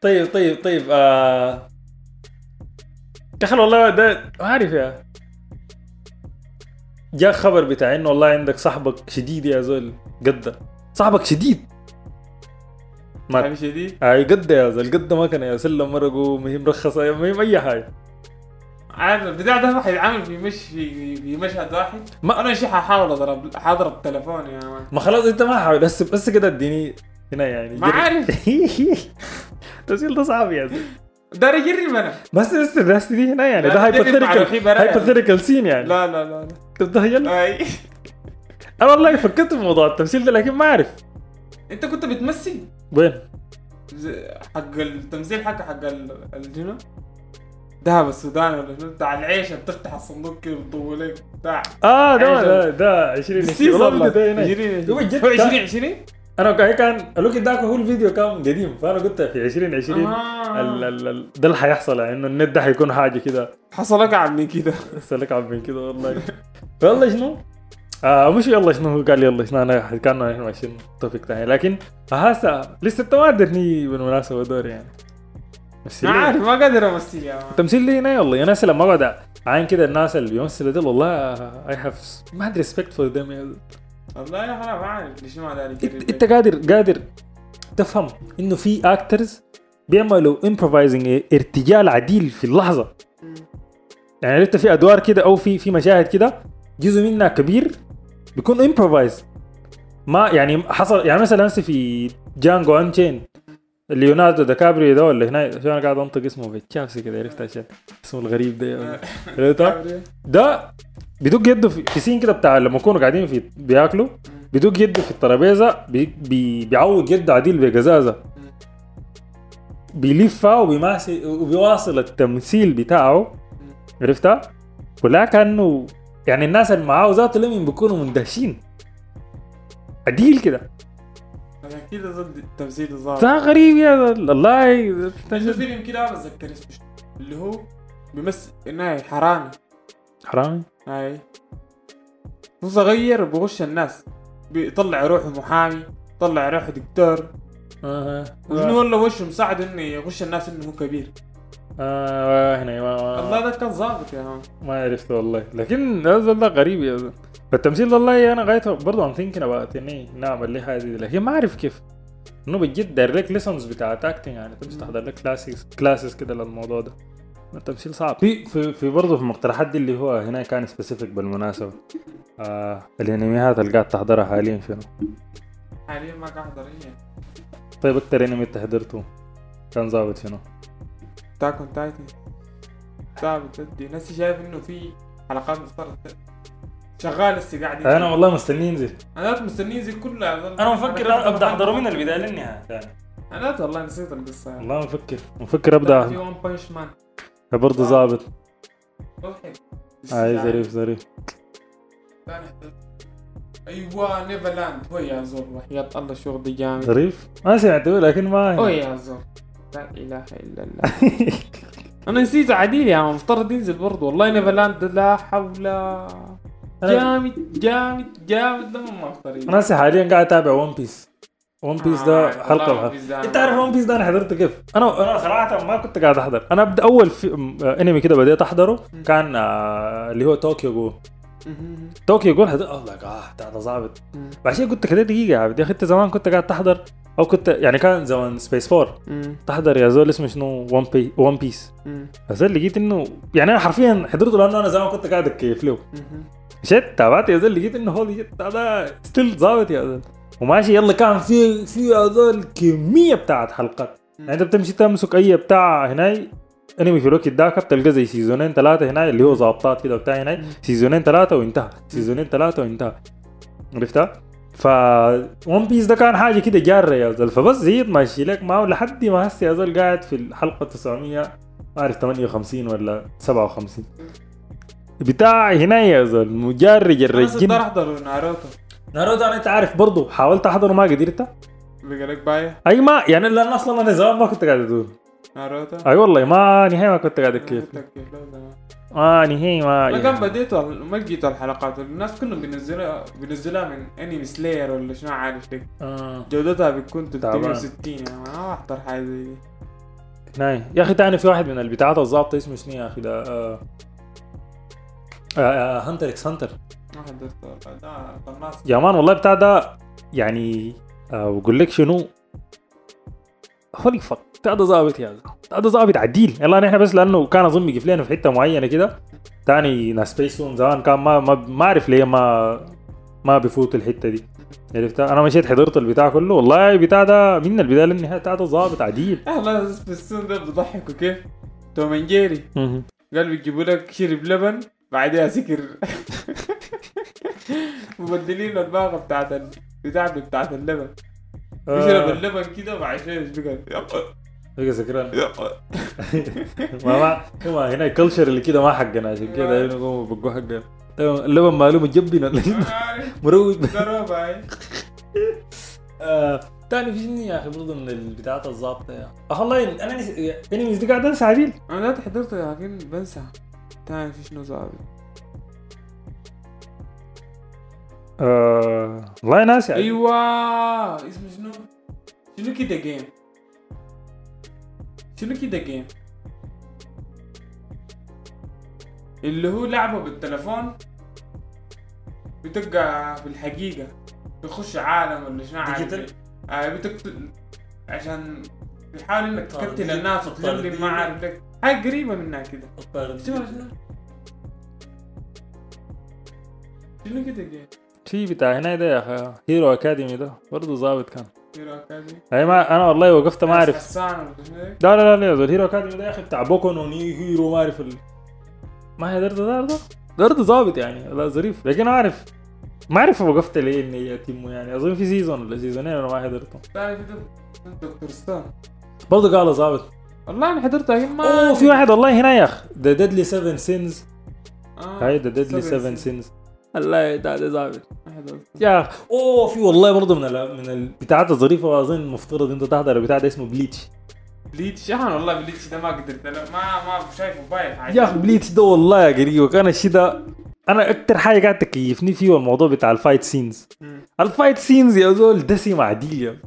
A: طيب طيب طيب آه. يا أخي والله ده ما عارف يا. جاء خبر بتاع إنه والله عندك صاحبك شديد يا زول قدة. صاحبك شديد. ما
B: يعني شديد؟
A: أي قدة يا زول قدة ما كان يا سلم مرقوا مرخصة ما هي أي حاجة.
B: عارف البتاع ده حيتعمل في مش في في مشهد واحد.
A: ما-
B: أنا شي ححاول اضرب حاضرب تليفوني يا مان.
A: ما خلاص أنت ما حاول بس بس كده اديني هنا يعني
B: ما عارف. *laughs*
A: التسجيل ده صعب يا زول.
B: دار يجرب أنا
A: بس بس الناس دي هنا يعني ده
B: ده
A: هايبوثيريكال. هايبوثيريكال سين يعني.
B: لا لا لا لا. أي.
A: أنا والله فكرت في موضوع التمثيل ده لكن ما أعرف.
B: أنت كنت بتمثل؟
A: وين؟
B: حق التمثيل حق حق ال- الجنو دهب السودان ولا شنو بتاع العيشة بتفتح الصندوق كده بتطول لك بتاع
A: آه ده ده ده 20
B: بالسيزون
A: والله ده هنا.
B: 20
A: هو جد
B: هو
A: كان-
B: 20 20
A: أنا كان- كان الوقت ذاك هو الفيديو كان قديم فأنا قلت في 2020
B: آه.
A: ال ال ال ده اللي حيحصل يعني إنه النت ده حيكون حاجة كده.
B: حصل لك عمي كده؟ *laughs*
A: بس لك عم من كده والله. والله شنو؟ آه مش يلا شنو هو قال يلا شنو أنا كان إحنا ماشيين توبيك ثاني لكن هسه لسه انت ما ادتني بالمناسبة دور يعني.
B: ما عارف ما قادر أمثل يا مان.
A: التمثيل لي هنا والله أنا هسه لما اقعد عين كده الناس اللي بيمثلوا دول والله I have ما عندي respect for them.
B: والله عارف ليش ما داري
A: إنت قادر قادر تفهم إنه في actors بيعملوا improvising ارتجال عديل في اللحظة. يعني عرفت في أدوار كده أو في في مشاهد كده جزء منها كبير بيكون improvise ما يعني حصل يعني مثلا في Django Unchained ليوناردو دا كابريو ده ولا هنا؟ شو أنا قاعد أنطق اسمه بتشافسي كده عرفت عشان اسمه الغريب ده *laughs* عرفتها؟ ده بيدق يده في سين كده بتاع لما يكونوا قاعدين في بياكلوا بيدق يده في الترابيزة بي بي بيعوج يده عديل بقزازه بيلفها وبيماسي وبيواصل التمثيل بتاعه عرفتها؟ ولا كأنه يعني الناس اللي معاه ذات لمن بيكونوا مندهشين. عديل كده.
B: أكيد ضد التمثيل الظاهر.
A: ده غريب يا ذا- الله.
B: عنده فيلم كده بتذكر اسمه شنو؟ اللي هو بيمثل إنه حرامي.
A: حرامي؟
B: هاي. هو صغير بغش الناس. بيطلع روحه محامي طلع روحه دكتور.
A: أها.
B: وشنو والله وشه مساعد إنه يغش الناس إنه هو كبير.
A: آه هنا ما, ما,
B: الله ده كان ظابط يا man
A: ما عرفت والله. لكن هذا غريب يا زلمة. فالتمثيل ده والله أنا غايته برضه I'm thinking about إني نعمل لي حاجة دي. لكن ما أعرف كيف. إنه بجد داير لك lessons بتاعت acting يعني تمشي تحضر لك classes classes كده للموضوع ده. التمثيل صعب. في في, في برضه في المقترحات دي اللي هو هنا كان specific بالمناسبة. آه الانميات اللي قاعد تحضرها حاليا شنو؟
B: حاليا ما قاعد أحضر هي
A: طيب أكتر انمي أنت حضرته؟ كان ظابط شنو؟
B: Attack on Titan تدي ناس شايف إنه في حلقات مفترض شغال لسه قاعد
A: أنا والله مستني ينزل
B: أنا مستني ينزل كله
A: أنا مفكر أبدأ أحضره من البداية للنهاية.
B: أنا والله نسيت القصة. يعني.
A: والله مفكر مفكر
B: في
A: أبدأ.
B: One Punch Man
A: برضه ظابط.
B: مضحك
A: اي ظريف ظريف.
B: أيوه Neverland هو يا زور وحياة الله الشغل دي جامد.
A: ظريف؟ ما سمعته لكن ما
B: هو يا زور لا إله إلا الله. *laughs* أنا نسيته عديل يا مفترض ينزل برضه. والله Neverland لا حول. جامد جامد جامد ما اختار
A: أنا هسه حاليا قاعد أتابع One Piece One Piece ده حلقة بحلقه أنت عارف One Piece ده أنا حضرته كيف؟ أنا أنا صراحة ما كنت قاعد أحضر. أنا ابدا أول في آه، انمي كده بديت أحضره كان آه، اللي هو Tokyo Ghoul Tokyo Ghoul حضر آه like آه ده ظابط. بعد شوي كنت كده دقيقة يا أخي أنت زمان كنت قاعد تحضر أو كنت يعني كان زمان سبيس فور تحضر يا زول اسمه شنو؟ One P- One Piece بس لقيت انه يعني أنا حرفيا حضرته لأنه أنا زمان كنت قاعد أتكيف له. shit تابعت يا زول لقيت إنه shit هذا still ظابط يا زول وماشي يلا كان في في يا زول كميه بتاعت حلقات. يعني أنت بتمشي تمسك أي بتاع هناي أنمي في الوقت ذاك بتلقى زي سيزونين ثلاثة هنا اللي هو ظابطات كده بتاع هنا سيزونين ثلاثة وانتهى. سيزونين ثلاثة وانتهى. عرفتها؟ ف One Piece ده كان حاجة كده جارة يا زول فبس زيد ماشي لك معه لحد ما هسه يا زول قاعد في الحلقة 900 ما أعرف 58 ولا 57 بتاع هنا يا زول مجرج
B: أنا
A: الرجل
B: أحضر ناروتو.
A: ناروتو أنا انت عارف برضه حاولت أحضره ما قدرت.
B: بقى لك بايع
A: أي ما يعني لأن أصلا أنا زمان ما كنت قاعد أدور.
B: ناروتو.
A: أي والله ما نهائي ما كنت قاعد كيف. ما نهائي ما
B: أنا كان
A: يعني.
B: بديت ما لقيت الحلقات. الناس كلهم بينزلوها بينزلوها من Anime Slayer ولا شنو عارف like
A: آه.
B: جودتها بتكون
A: تعبان.
B: 360 يعني ما أحضر حاجة زي دي.
A: ناي. يا أخي تاني في واحد من البتاعات الظابطه اسمه شنو يا أخي ده؟ آه. آه آه
B: Hunter x Hunter.
A: يا man والله بتاع ده يعني آه بقول لك شنو؟ holy fuck بتاع ده ظابط يا. بتاع ده ظابط عديل. يلا نحن بس لأنه كان أظن بيقف لنا في حتة معينة كده. تاني ناس سبيس تون زمان كان ما ما أعرف ليه ما ما بيفوت الحتة دي. عرفتها أنا مشيت حضرت البتاع كله. والله البتاع ده من البداية للنهاية. بتاع ده ظابط عديل.
B: آه لا بس ده بيضحكوا كيف Tom Jerry. قال بيجيبوا لك شرب لبن. بعدها سكر *laughs* مبدلين الباقة بتاعت ال- بتاعت بتاعت اللبن. بيشرب
A: آه.
B: اللبن كده وبعد شوية بقى؟
A: بقى سكران *laughs* ما ما هو هنا ال culture اللي كده ما حقنا عشان كده هنا يقوموا بقوا حقنا. اللبن ماله مجبن *laughs* ولا آه، تاني في شنو يا أخي برضه من البتاعات الظابطه يا والله أنا انميز دي قاعد أنسى عديل
B: أنا حضرته لكن بنسى. في شنو ظابط
A: آه والله ناسي.
B: أيوه اسمه شنو؟ شنو كده جيم؟ شنو كده جيم؟ اللي هو لعبة بالتلفون بتبقى في الحقيقة بيخش عالم ولا شنو عارف digital؟ آه بتقتل عشان بيحاول إنك
A: آه،
B: تقتل. الناس
A: طردية.
B: ما عارف لك حاجة قريبة منها كده. اسمها شنو؟ شنو؟ كده game؟
A: في بتاع هنا ده يا أخي. Hero Academy ده. برضه ظابط كان.
B: Hero Academy؟
A: أي ما أنا والله وقفت ما اعرف؟ لا لا لا لا Hero Academy ده يا أخي بتاع Boku no Hero ما أعرف ال... ما هي درد درد درد ظابط يعني. لا ظريف. لكن اعرف ما أعرف وقفت ليه إني يتم يعني. أظن في season ولا سيزونين أنا ما حضرته
B: Dr. Stone؟
A: برضه قالوا ظابط.
B: والله أنا حضرتها هي ما
A: أوه في واحد والله هنا يا اخ The Deadly 7
B: Sins.
A: هاي The Deadly
B: Seven
A: 7
B: Sins.
A: Sins الله ده ده ظابط. يا اخ أوه في والله برضه من ال... من البتاعات الظريفة وأظن المفترض انت تحضر البتاع ده اسمه Bleach
B: Bleach يا والله Bleach ده ما قدرت. لا ما ما شايفه بايخ
A: يا أخي Bleach ده والله يا قريب كان الشيء ده أنا أكتر حاجة قاعد تكيفني فيه هو الموضوع بتاع ال fight
B: scenes.
A: ال fight scenes يا زول دسم عديل يا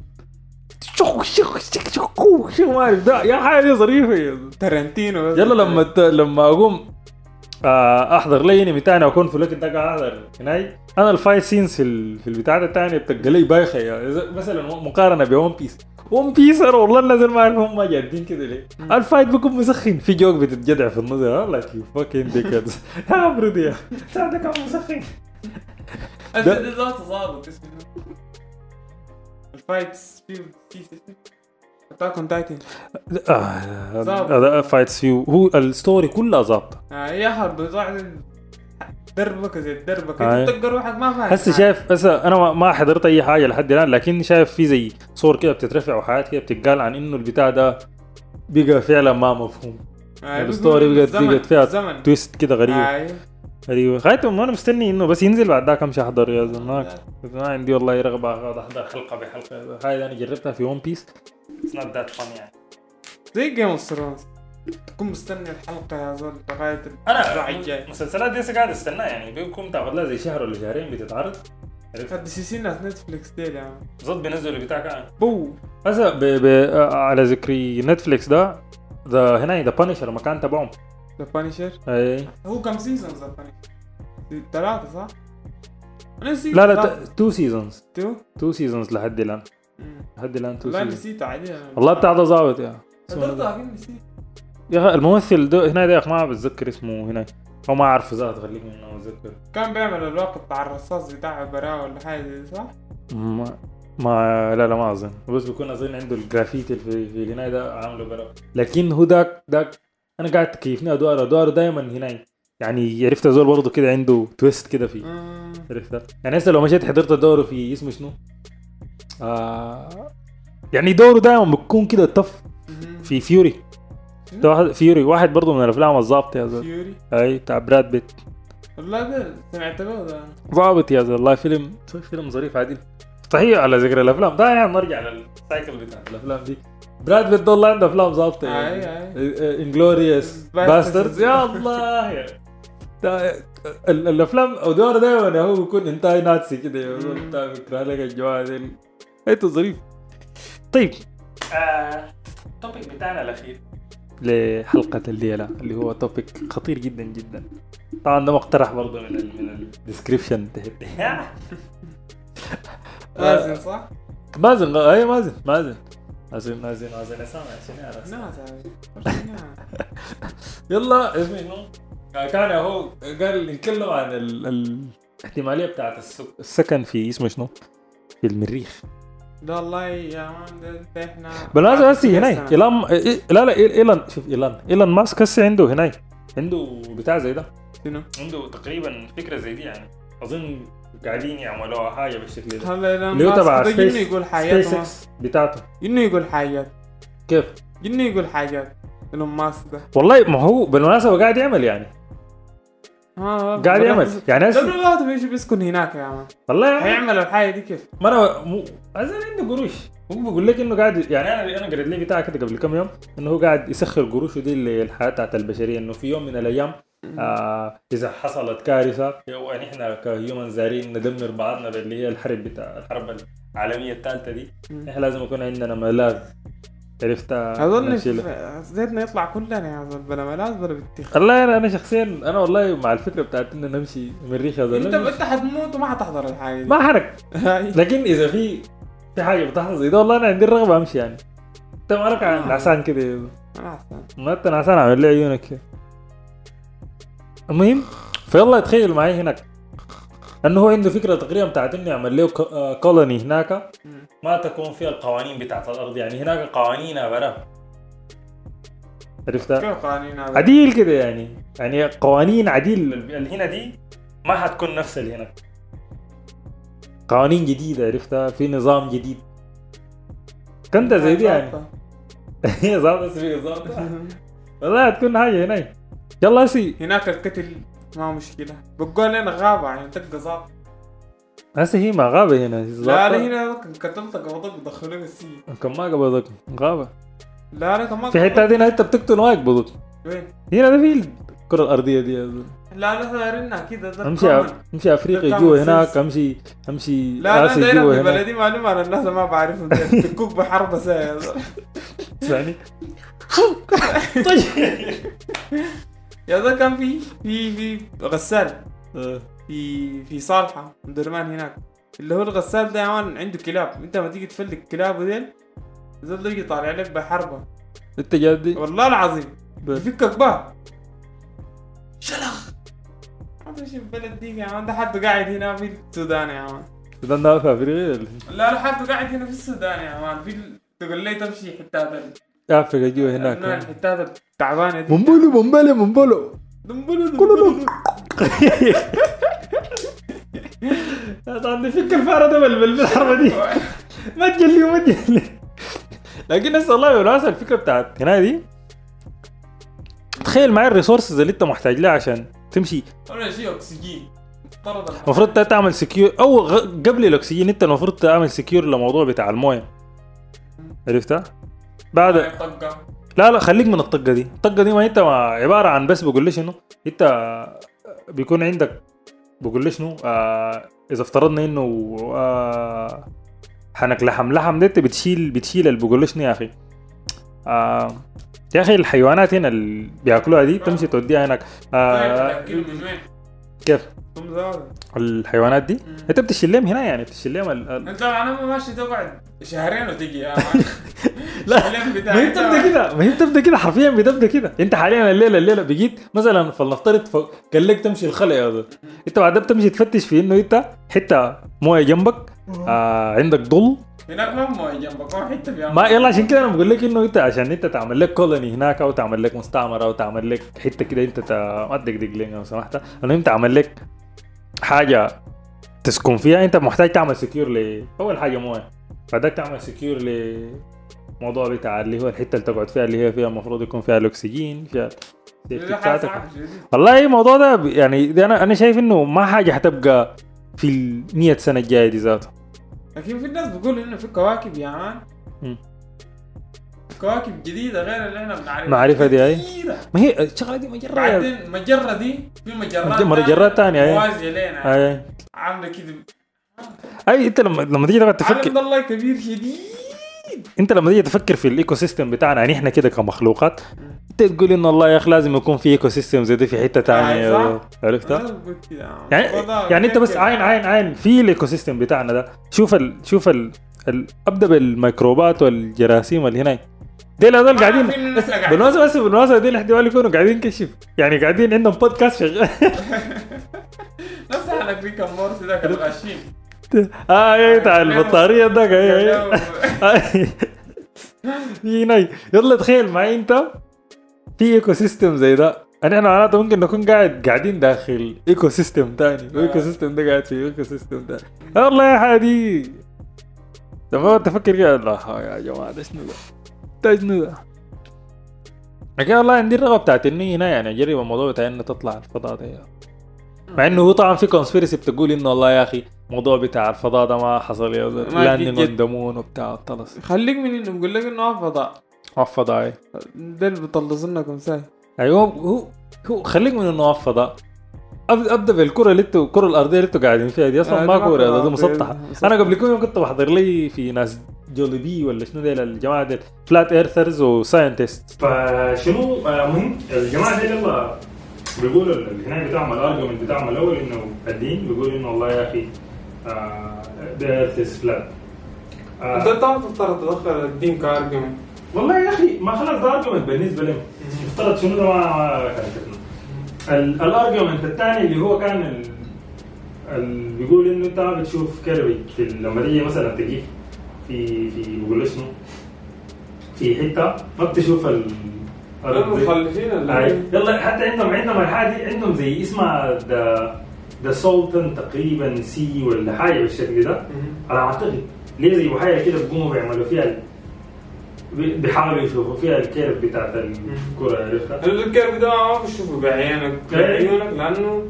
A: شخ شخ شخ شخ شخ ما اعرف ده يا حاجة
B: ظريفة بس.
A: يلا لما ت... لما أقوم آه، أحضر لي إنمي تاني اكون في الوقت ده قاعد أحضر هناي. أنا ال fight scenes في ال... في البتاع الثانية بتلقى لي بايخة مثلا مقارنة بون بيس ون بيس أنا والله نازل ما أعرف هم جادين كده ليه. الفايت بيكون مسخن. في جوك بتتجدع في النص والله كيف فاكين ديكرز يا دي يا. ده كان مسخن. ده-
B: ده ذاته ظابط اسمه الفايتس في في اتاك اون تايتن
A: آه،. هذا فايتس فيو هو الستوري كلها ظابطة.
B: يا حرب دربكه زي
A: آه.
B: انت تلقى روحك ما فاهم
A: هسه شايف هسه أنا ما- ما حضرت أي حاجة لحد الآن لكن شايف في زي صور كده بتترفع وحاجات كده بتتقال عن إنه البتاع ده بقى فعلا ما مفهوم.
B: آه،
A: ال story
B: بيقولوا
A: بقت- بقت فيها twist كده غريب.
B: أيوه.
A: غريب. خايتم أنا مستني إنه بس ينزل بعد ذاك أمشي أحضر يا زلمة. ما عندي والله رغبة اقعد أحضر حلقة بحلقة. هاي أنا جربتها في One Piece it's not that fun يعني
B: زي Game of Thrones تكون مستني الحلقة يا زول
A: لغاية
B: أنا الجاي.
A: المسلسلات دي لسه قاعد استناها يعني بيكون تاخذ لها زي شهر ولا شهرين بتتعرض. عرفت؟
B: سيسين ناس نتفليكس ديل يا عم.
A: بالضبط بينزلوا بتاع كان
B: بو.
A: هسه ب... ب... آه، على ذكر نتفليكس ده ذا هنا ذا بانشر مكان تبعهم.
B: ذا بانشر
A: أي.
B: هو كم سيزون ذا بانشر ثلاثة صح؟ أنا نسيت
A: لا لا تو سيزونز
B: تو
A: تو سيزونز لحد الآن. تو
B: والله
A: سيزونز
B: نسيت عادي
A: والله بتاع ده ظابط يا.
B: نسيت.
A: يا أخي الممثل ده هنا ده يا أخي ما بتذكر اسمه هنا. أو ما أعرف ذات خليك منه ما اتذكر
B: كان بيعمل الواقع بتاع الرصاص بتاع براء ولا حاجة زي صح؟
A: ما ما لا لا ما أظن. بس بيكون أظن عنده الجرافيتي في في هنا ده عامله برا لكن هو داك داك أنا قاعد تكيفني ادواره ادواره دائما هناك يعني عرفت زول برضه كده عنده تويست كده في
B: آه.
A: عرفتها يعني هسه لو مشيت حضرت دوره في اسمه شنو؟ آه يعني دوره دائما بتكون كده
B: مم.
A: في فيوري؟ ده واحد فيوري واحد برضه من الأفلام الظابطه يا زول
B: فيوري؟
A: أي بتاع براد بيت.
B: والله ده سمعت به ده.
A: ظابط يا زول والله فيلم فيلم ظريف عادل صحيح على ذكر الأفلام. ده يعني نرجع للسايكل بتاع الأفلام دي. براد بيت ده والله عنده أفلام ظابطة
B: أي أي.
A: انجلوريوس. باسترز يا الله. ال- الأفلام ادوار دائما هو بيكون إنتاج ناتسي كده. بتاع بيكره لك الجوال دي انت ظريف طيب. ال topic بتاعنا الأخير. لحلقة الليلة اللي هو topic خطير جدا جدا. طبعا ده مقترح برضه من ال من ال description *laughs*
B: مازن صح؟
A: مازن اي مازن مازن. مازن مازن مازن. سامع شنو *laughs* يلا شنو؟ آه، كان هو قال نتكلم عن ال... ال... الاحتمالية بتاعت السك... السكن في اسمه شنو؟ في المريخ.
B: ده والله يا man ده- إحنا
A: بالمناسبه
B: كده
A: هناك. إيه- لا لا ايلون شوف ايلون ايلون ماسك هسه عنده هناك. عنده بتاع زي ده.
B: شنو؟
A: عنده تقريبا فكرة زي دي يعني. أظن قاعدين يعملوها حاجة بالشكل ده.
B: هلا لا
A: اللي هو تبع Space
B: يقول حاجات
A: بتاعته.
B: جنه يقول حاجات.
A: كيف؟
B: جنه يقول حاجات. ايلون ماسك ده.
A: والله ما هو بالمناسبة قاعد يعمل يعني.
B: ها
A: قاعد يعمل. يعني هسه
B: قبل الوقت بيجي بيسكن هناك يا مان
A: والله
B: هيعمل الحاجة دي كيف؟
A: ما أنا مو عايز عنده قروش. هو بيقول لك إنه قاعد يعني أنا أنا قريت لي بتاع كده قبل كم يوم إنه هو قاعد يسخر قروشه دي للحياه بتاعت البشرية إنه في يوم من الأيام آه إذا حصلت كارثة يعني إحنا كهيومن زارين ندمر بعضنا اللي هي الحرب بتاع الحرب العالمية الثالثة دي. إحنا لازم يكون عندنا ملاذ. عرفت أظن.
B: زيتنا يطلع كلنا يا زول بلا ملاذ بلا بتخ
A: والله أنا أنا شخصيا أنا والله مع الفكرة بتاعت إنه نمشي مريخ يا زول
B: انت انت حتموت وما حتحضر الحاجة دي
A: ما حرك. لكن إذا في في حاجة بتحصل زي ده والله أنا عندي الرغبة أمشي يعني انت مالك. نعسان كده.
B: أنا احسن
A: ما أنت نعسان عامل لي عيونك. المهم فيلا تخيل معي هناك انه هو عنده فكرة تقريبا بتاعت إنه يعمل له كولوني هناك.
B: مم.
A: ما تكون فيها القوانين بتاعت الأرض. يعني هناك قوانينها برا عرفتها؟
B: كيف قوانين؟
A: عديل كده يعني. يعني قوانين عديل. اللي هنا دي ما حتكون نفس اللي هناك قوانين جديدة عرفتها في نظام جديد. كنت زي دي يعني. *laughs* هي ظابطة في ظابطة *laughs* والله هتكون حاجة هناك. يلا سي.
B: هناك القتل ما مشكلة. بقول لنا غابة يعني تلقى ظابط
A: هسه هي ما غابة هنا
B: لا. لا هنا كان قتلت قبضك بدخلوك السجن
A: كم ما قبضك غابة.
B: لا لا كمان
A: في حتة دي انت بتقتل ما يقبضك
B: وين؟
A: هنا ده في الكرة الأرضية دي. زلمة.
B: لا لا دايرنا كده ده
A: أمشي. أمشي
B: أفريقيا
A: جوا هناك. امشي أمشي
B: لا لا دايرة في بلدي معلومة على الناس ما بعرفهم. *laughs* تكوك بحرب ساعة
A: ثاني *laughs* طيب. *laughs*
B: يا ده كان في في في غسال.
A: آه.
B: في في صالحة درمان هناك. اللي هو الغسال ده يا man عنده كلاب. انت ما تيجي تفلك كلابه ديل زول يجي طالع لك بحربة.
A: انت جادي
B: والله العظيم.
A: ب-
B: يفكك بها شلخ. ما تمشي في البلد دي يا man. ده حد قاعد هنا في السودان يا man.
A: ده النار في أفريقيا؟
B: لا لا حد قاعد هنا في السودان يا man. في تقول لي تمشي حتات ال-
A: افريقيا جوا هناك
B: الحتات التعبانة *laughs* دي *laughs*
A: ممبولو ممبولو
B: دنبلو
A: كلولو.
B: دنبلو.
A: عندي فك الفاره ده بال- بالحربه دي ما تجلي وما تجلي لكن هسه والله بالمناسبه الفكرة بتاعت هنا دي تخيل معي ال resources اللي انت محتاج لها عشان تمشي
B: اول شيء أكسجين.
A: المفروض تعمل secure أو غ- قبل الأكسجين انت المفروض تعمل secure لموضوع بتاع الموية عرفتها؟ بعد. لا لا خليك من الطقة دي. الطقة دي ما انت ما عبارة عن بس بقول لي شنو؟ انت بيكون عندك بقول لي شنو؟ آه إذا افترضنا إنه آه حنك لحم. لحم ده انت بتشيل بتشيل اللي بقول لي شنو يا أخي؟ آه يا أخي الحيوانات هنا اللي بياكلوها دي تمشي توديها هناك.
B: طيب
A: آه
B: وين؟
A: كيف. الحيوانات دي. انت بتشيل لهم هنا يعني؟ بتشيل لهم ال-
B: انت أنا ماشي تقعد شهرين وتجي *laughs*
A: لا. ما هي بتبدأ كده. ما هي بتبدأ كده حرفيا بتبدأ كده. انت حاليا الليلة الليلة بقيت مثلا فلنفترض ف- قال لك تمشي يا زول انت بعدها بتمشي تفتش في انه انت حتة موية جنبك آه عندك ضل
B: هناك ما موية جنبك ما حتة فيها
A: ما يلا عشان كده أنا بقول لك إنه انت عشان انت تعمل لك كولوني هناك أو تعمل لك مستعمرة أو تعمل لك حتة كده انت ما تدقدق لي لو سمحت. المهم تعمل لك حاجة تسكن فيها. انت محتاج تعمل secure ل أول حاجة موية بعدك تعمل secure ل موضوع بتاع اللي هو الحتة اللي تقعد فيها اللي هي فيها المفروض يكون فيها الأكسجين فيها بتاعتك. والله الموضوع ده يعني ده أنا أنا شايف إنه ما حاجة حتبقى في ال 100 سنة الجاية دي ذاته
B: لكن في ناس بيقول إنه في كواكب يا
A: man.
B: كواكب جديدة غير اللي إحنا بنعرفها
A: معرفة دي؟
B: كتيرة.
A: ما هي الشغلة دي مجرد
B: بعدين مجرة دي في مجرات
A: مجرات تانية، أي.
B: موازية لنا
A: أي
B: عاملة كده
A: أي أنت لما لما تيجي تقعد تفكر
B: عالم الله كبير شديد
A: انت لما تيجي تفكر في ال ecosystem بتاعنا يعني إحنا كده كمخلوقات انت تقول انه الله يا أخي لازم يكون في ecosystem زي ده في حتة
B: آه، ثانية بقول كده.
A: يعني يعني أنت بس. عين عين عين في ال ecosystem بتاعنا ده. شوف ال شوف ال أبدأ بالميكروبات والجراثيم اللي هناك. ديل هذول
B: ما
A: قاعدين.
B: بالمناسبة
A: بس بالمناسبة ديل احتمال يكونوا قاعدين كشف. يعني قاعدين عندهم بودكاست شغال. *laughs*
B: نفس حالك في كم مورس ذاك الغشيم
A: آه إيه بتاع البطارية ده إيه. *laughs* في هنا يلا تخيل معي أنت في ecosystem زي ده. يعني إحنا معناته ممكن نكون قاعد قاعدين داخل ecosystem تاني. و ecosystem ده قاعد في ecosystem تاني والله يا حادي. لما تفكر كده. الله يا جماعة ده شنو ده؟ ده شنو ده؟ لكن والله عندي الرغبة بتاعت إني هنا يعني أجرب الموضوع بتاع انه تطلع الفضاء ده. مع إنه هو طبعا في conspiracy بتقول إنه والله يا أخي الموضوع بتاع الفضاء ده ما حصل يا
B: ما
A: landing
B: جد.
A: on the moon وبتاع الطلس
B: خليك من إنه بقول لك إنه فضاء.
A: الفضاء أي.
B: ده اللي بيطلص لنا كمساي
A: أيوه هو هو خليك من إنه الفضاء أب- أبدأ بالكرة اللي أنتوا الكره الأرضية اللي إنتوا قاعدين فيها دي. أصلا
B: آه،
A: ما
B: كرة
A: دي
B: مسطحة.
A: أنا قبل كم يوم كنت بحضر لي في ناس gullible ولا شنو ديل الجماعة ديل. flat earthers و scientist فشنو آه، مهم الجماعة ديل يلا. بيقولوا الهناك بتاعهم ال argument بتاعهم الأول إنه الدين بيقول إنه والله يا أخي the earth is flat
B: أنت تعرف تفترض تدخل الدين ك argument
A: والله يا أخي ما خلاص ده argument بالنسبة لهم. افترض شنو ده ما ال argument الثاني اللي هو كان ال... ال... بيقول إنه أنت بتشوف curve في لما تيجي مثلا تجي في في بيقول شنو؟ في حتة ما بتشوف ال
B: المخلفين
A: يلا حتى عندهم عندهم الحاجة دي عندهم زي اسمها the the Salton تقريبا Sea ولا حاجة بالشكل ده. على أعتقد ليه زي بحيره كده بيقوموا بيعملوا فيها بيحاولوا يشوفوا فيها ال curve بتاعت الكرة عرفتها؟
B: ال curve ده ما بعينك بعيونك لأنه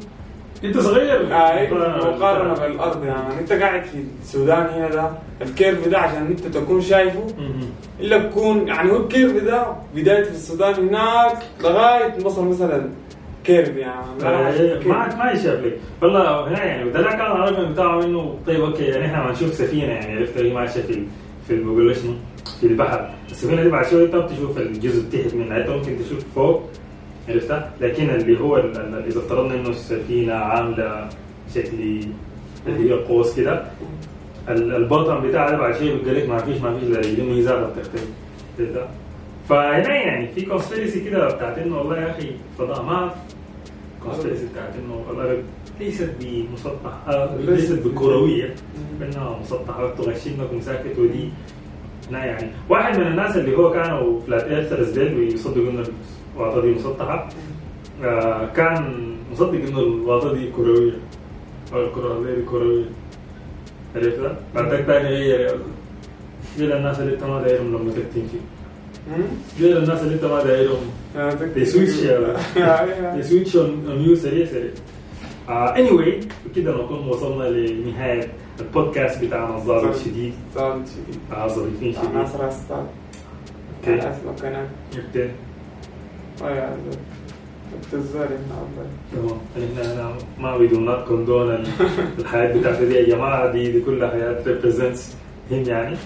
A: انت صغير.
B: اي مقارنة بالأرض يعني. أنت قاعد في السودان هنا ده ال curve ده عشان أنت تكون شايفه إلا تكون يعني هو ال curve ده بدايته في السودان هناك لغاية مصر مثلا curve يعني.
A: ما ما يشاف لي. والله هنا يعني وده كان الرقم بتاعه انه طيب أوكي يعني إحنا ما نشوف سفينة يعني عرفت هي ماشية في في بقول شنو؟ في البحر. السفينة دي بعد شوية انت بتشوف الجزء تحت منها. أنت ممكن تشوف فوق عرفتها؟ لكن اللي هو اذا افترضنا إنه السفينة عاملة شكل اللي هي قوس كده ال- البطن بتاعها بعد شوية بيقول لك ما فيش ما فيش لأنه هي ذاتها بتختفي عرفتها؟ فهنا يعني في conspiracy كده بتاعت إنه والله يا أخي فضاء ما conspiracy بتاعت إنه الأرض ليست بمسطحة آه، ليست بكروية. إنها مسطحة تغشمكم ساكت ودي. لا يعني واحد من الناس اللي هو كانوا flat earthers ديل بيصدقوا إنه الواطه دي مسطحه كان مصدق انه الواطه دي كرويه أو الكره دي كرويه عرفتها؟ بعدك تاني غير غير الناس اللي انت ما دايرهم لما تكتم فيه غير الناس اللي انت ما دايرهم They switch They switch on, on you سريع سريع. Uh, anyway بكده نكون وصلنا لنهاية البودكاست بتاعنا الظابط شديد
B: صار شديد
A: آه ظريفين شديد
B: ناصر أستاذ
A: أوكي
B: اسمك
A: تمام إحنا ما we do not condone ال- الحياة بتاعتنا دي يا جماعة دي دي كلها حياة represents هم يعني.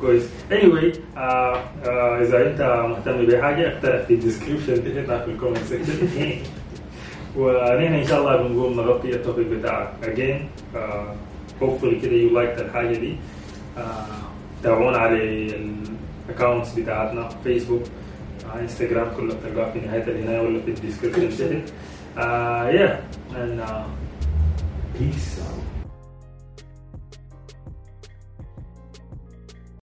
A: كويس آه آه إذا أنت مهتم بحاجة اقترح في ال description تحت في ال comment section *laughs* ونحن إن شاء الله بنقوم نغطي ال topic بتاعك. Again آه hopefully كده you like الحاجة دي. آه تابعونا على ال accounts بتاعتنا فيسبوك آه انستغرام كله بتلقاه في نهاية العنايه ولا في ال description. تحت آه yeah. And uh, peace out.